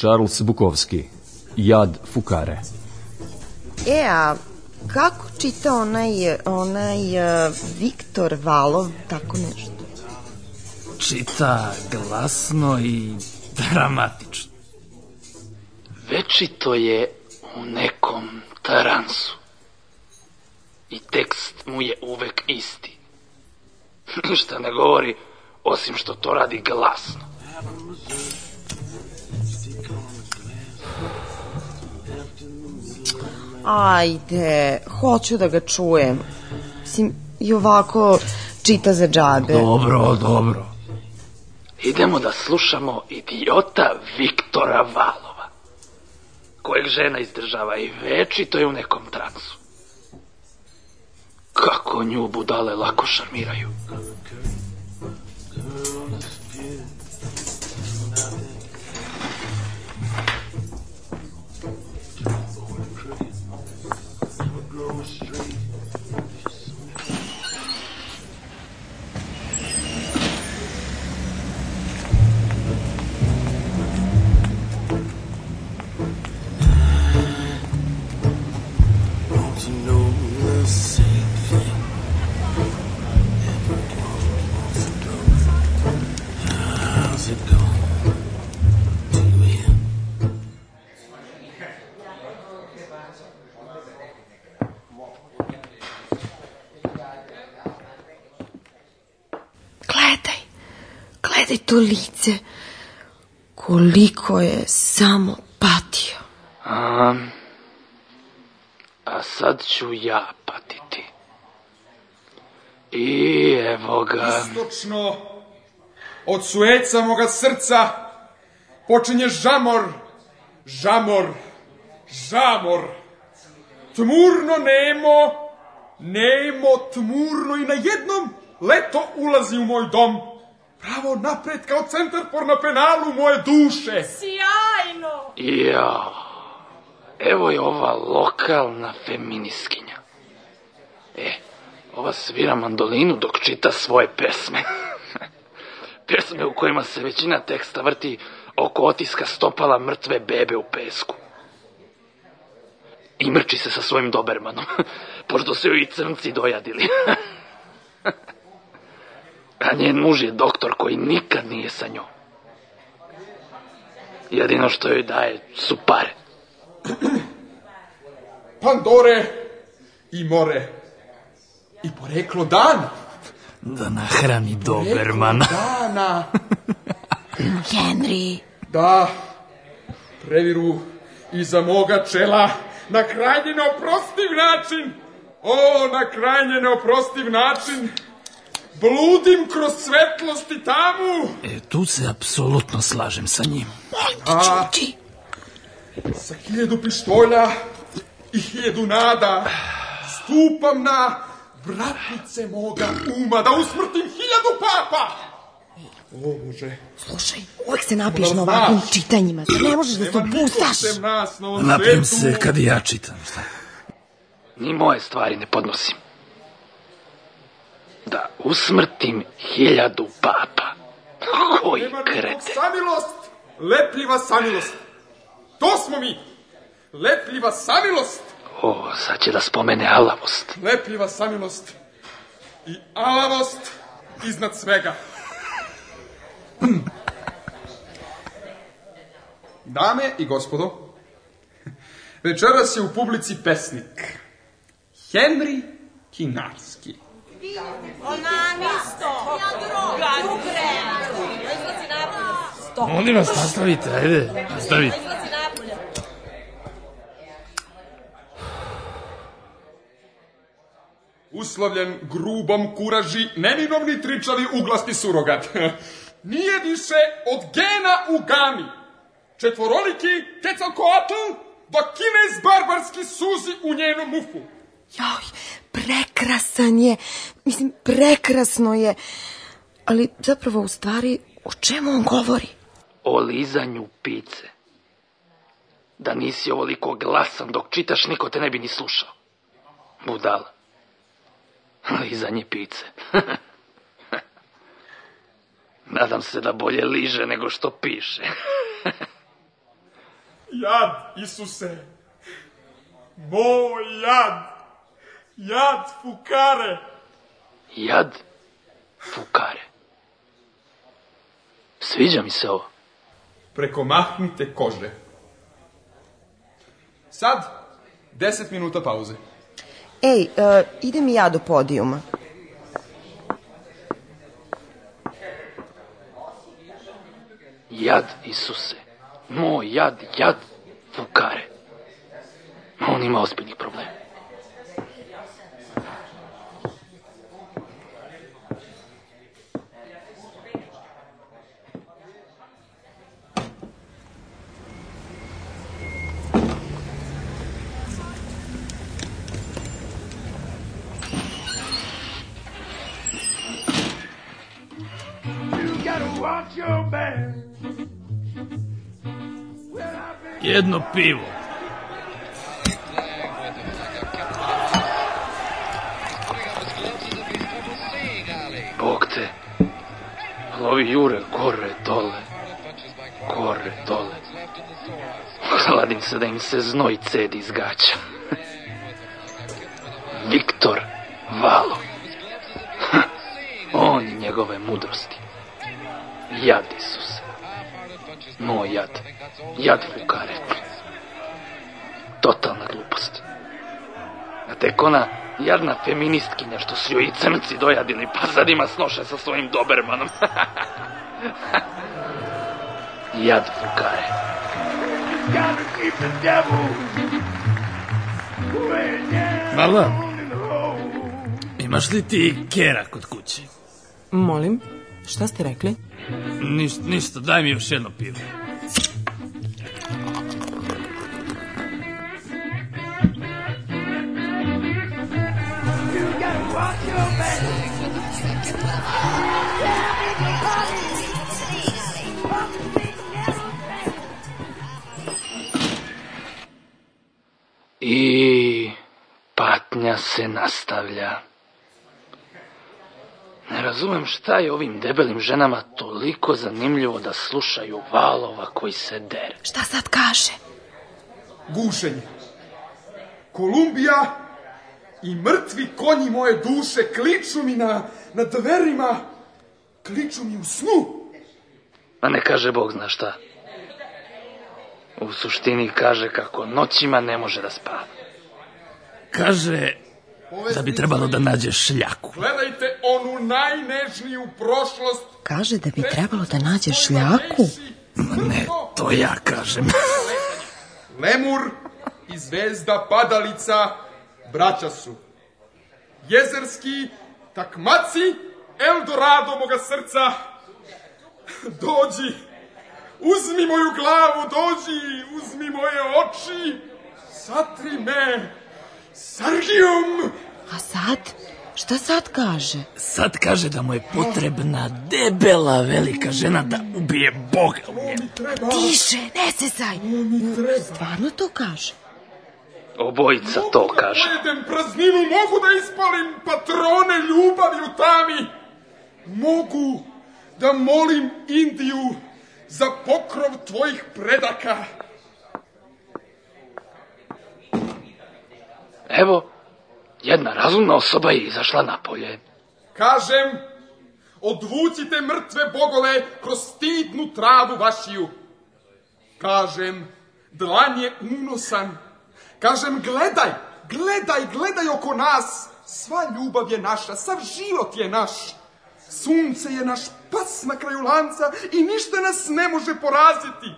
Charles Bukovski, Jad Fukare. E, a kako čita onaj, onaj uh, Viktor Valov, tako nešto? Čita glasno i dramatično. Večito je u nekom taransu. I tekst mu je uvek isti. Ništa ne govori, osim što to radi glasno. Ajde, hoću da ga čujem. Mislim, i ovako čita za džabe. Dobro, dobro. Idemo da slušamo idiota Viktora Valova, kojeg žena izdržava i večito je u nekom transu. Kako nju budale lako šarmiraju. Gledaj to lice. Koliko je samo patio. A, a sad ću ja patiti. I evo ga. Istočno, od sueca moga srca, počinje žamor, žamor, žamor. Tmurno nemo, nemo, tmurno i na jednom leto ulazi u moj dom. Pravo napred kao centar por na penalu moje duše. Sjajno! Ja, evo je ova lokalna feminiskinja. E, ova svira mandolinu dok čita svoje pesme. pesme u kojima se većina teksta vrti oko otiska stopala mrtve bebe u pesku. I mrči se sa svojim dobermanom, pošto se joj i crnci dojadili. A njen muž je doktor koji nikad nije sa njom. Jedino što joj daje su pare. Pandore i more. I poreklo dana. Da nahrani Dobermana. Dana. Henry, Da, previru iza moga čela na krajnje neoprostiv način. O, na krajnje neoprostiv način. Bludim kroz svetlost i tamu. E, tu se apsolutno slažem sa njim. A, čuti. sa hiljadu pištolja i hiljadu nada stupam na vratnice moga uma da usmrtim hiljadu papa. O, Bože. Slušaj, uvek se napiš na ovakvim čitanjima. Ne možeš da se opustaš. Napijem se kad i ja čitam. Šta? Ni moje stvari ne podnosim. Da usmrtim hiljadu papa. Koji krete. Samilost, lepljiva samilost. To smo mi. Lepljiva samilost, O, sad će da spomene alavost. lepljiva samilost i alavost iznad svega. Dame i gospodo, večeras je u publici pesnik Henry Kinarski. Molim vas, nastavite, ajde. Nastavite. Uslovljen grubom kuraži, neminovni tričavi uglasti surogat. Nije više od gena u gami. Četvoroliki Quetzalcoatl, dok kinez barbarski suzi u njenom mufu. Joj, prekrasan je. Mislim, prekrasno je. Ali zapravo u stvari, o čemu on govori? O lizanju pice. Da nisi ovoliko glasan dok čitaš, niko te ne bi ni slušao. Budala. Lizanje pice. Nadam se da bolje liže nego što piše. Jad, Isuse. Moj jad. Jad fukare. Jad fukare. Sviđa mi se ovo. Preko mahnite kože. Sad, 10 minuta pauze. Ej, uh, idem i ja do podijuma. Jad Isuse. Moj jad, jad fukare. On ima ozbiljnih problema. Jedno pivo. Bog te. Lovi jure gore dole. Gore dole. Hladim se da im se znoj cedi iz gaća. Viktor Valo. On i njegove mudrosti. Jad Isuse. Moj jad. Jad fukare. Totalna glupost. A tek ona jadna feministkinja što su joj i crnci dojadili, pa sad ima snoše sa svojim dobermanom. jad fukare. Mala, imaš li ti kera kod kuće? Molim, šta ste rekli? Niš, ništa, daj mi još jedno pivo. I patnja se nastavlja. Ne razumem šta je ovim debelim ženama toliko zanimljivo da slušaju valova koji se dere. Šta sad kaže? Gušenje. Kolumbija i mrtvi konji moje duše kliču mi na, na dverima, kliču mi u snu. A ne kaže Bog zna šta. U suštini kaže kako noćima ne može da spava. Kaže da bi trebalo da nađe šljaku. Gledajte onu najnežniju prošlost. Kaže da bi trebalo da nađe šljaku. Ne, to ja kažem. Lemur i zvezda padalica braća su. Jezerski takmaci Eldorado moga srca. Dođi, uzmi moju glavu, dođi, uzmi moje oči, satri me, Sargijom. A sad? Šta sad kaže? Sad kaže da mu je potrebna debela velika žena da ubije Boga. u njemu. Tiše, ne mi treba. Stvarno to kaže? Obojica to kaže. Pojedem prazninu, mogu da ispalim patrone ljubavi u tami. Mogu da molim Indiju za pokrov tvojih predaka. Evo, jedna razumna osoba je izašla napolje. Kažem, odvucite mrtve bogove kroz stidnu travu vašiju. Kažem, dlan je unosan. Kažem, gledaj, gledaj, gledaj oko nas. Sva ljubav je naša, sav život je naš. Sunce je naš pas na kraju lanca i ništa nas ne može poraziti.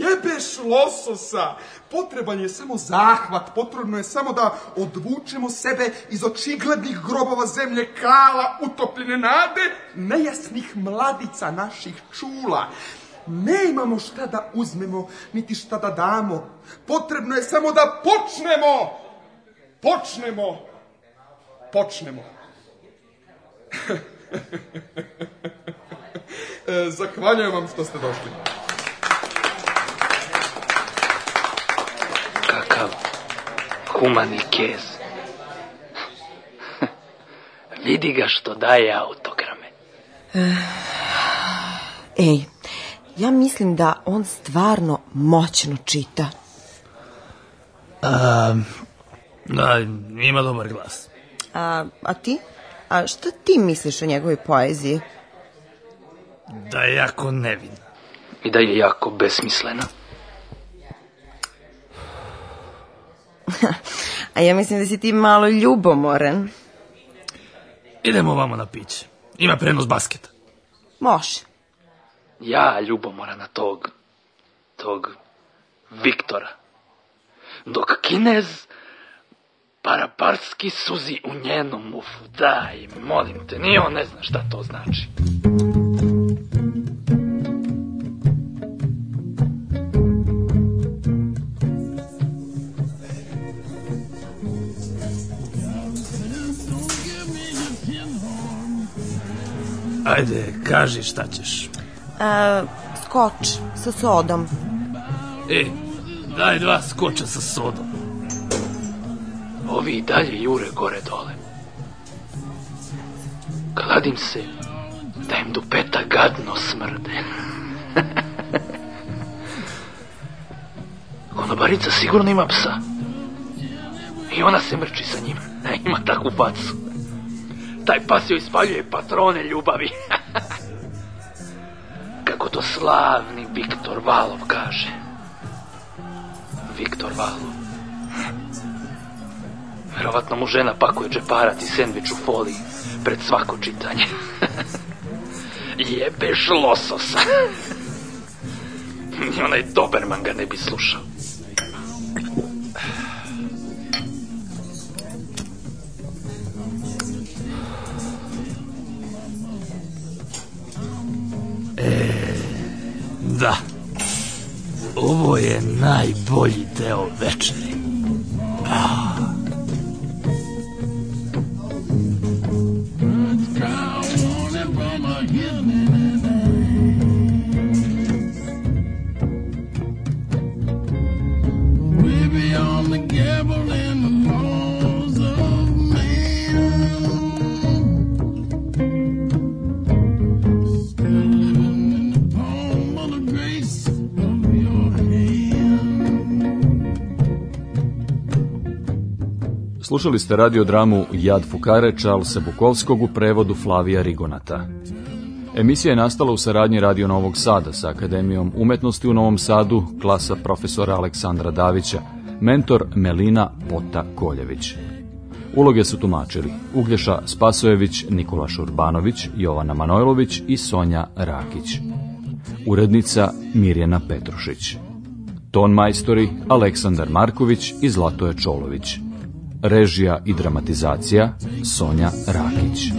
Jebeš lososa, potreban je samo zahvat, potrebno je samo da odvučemo sebe iz očiglednih grobova zemlje kala, utopljene nade, nejasnih mladica naših čula. Ne imamo šta da uzmemo, niti šta da damo. Potrebno je samo da počnemo. Počnemo. Počnemo. E, Zahvaljujem vam što ste došli. Kakav humani kez. Vidi ga što daje autograme. Ej, ja mislim da on stvarno moćno čita. Da, ima dobar glas. A, a ti? A šta ti misliš o njegovoj poeziji? Da je jako nevin. I da je jako besmislena. A ja mislim da si ti malo ljubomoran. Idemo vamo na piće. Ima prenos basketa. Može. Ja ljubomora na tog, tog Viktora. Dok Kinez paraparski suzi u njenom mufu. Daj, molim te, ni on ne zna šta to znači. Ajde, kaži šta ćeš. A, skoč sa sodom. E, daj dva skoča sa sodom. Ovi i dalje jure gore dole. Kladim se da im dupeta gadno smrde. Konobarica sigurno ima psa. I ona se mrči sa njim. Ima takvu facu. Taj pas joj ispaljuje patrone ljubavi. Kako to slavni Viktor Valov kaže. Viktor Valov. Verovatno mu žena pakuje džeparac i sendvič u foliji pred svako čitanje. Jebeš lososa. Ni onaj Doberman ga ne bi slušao. Da. Ovo je najbolji deo večeri. Slušali ste radiodramu Jad Fukare Charlesa Bukovskog u prevodu Flavija Rigonata. Emisija je nastala u saradnji Radio Novog Sada sa Akademijom umetnosti u Novom Sadu, klasa profesora Aleksandra Davića, mentor Melina Pota Koljević. Uloge su tumačili Uglješa Spasojević, Nikola Šurbanović, Jovana Manojlović i Sonja Rakić. Urednica Mirjana Petrušić. Ton majstori Aleksandar Marković i Zlatoje Čolović. Režija i dramatizacija Sonja Rakić.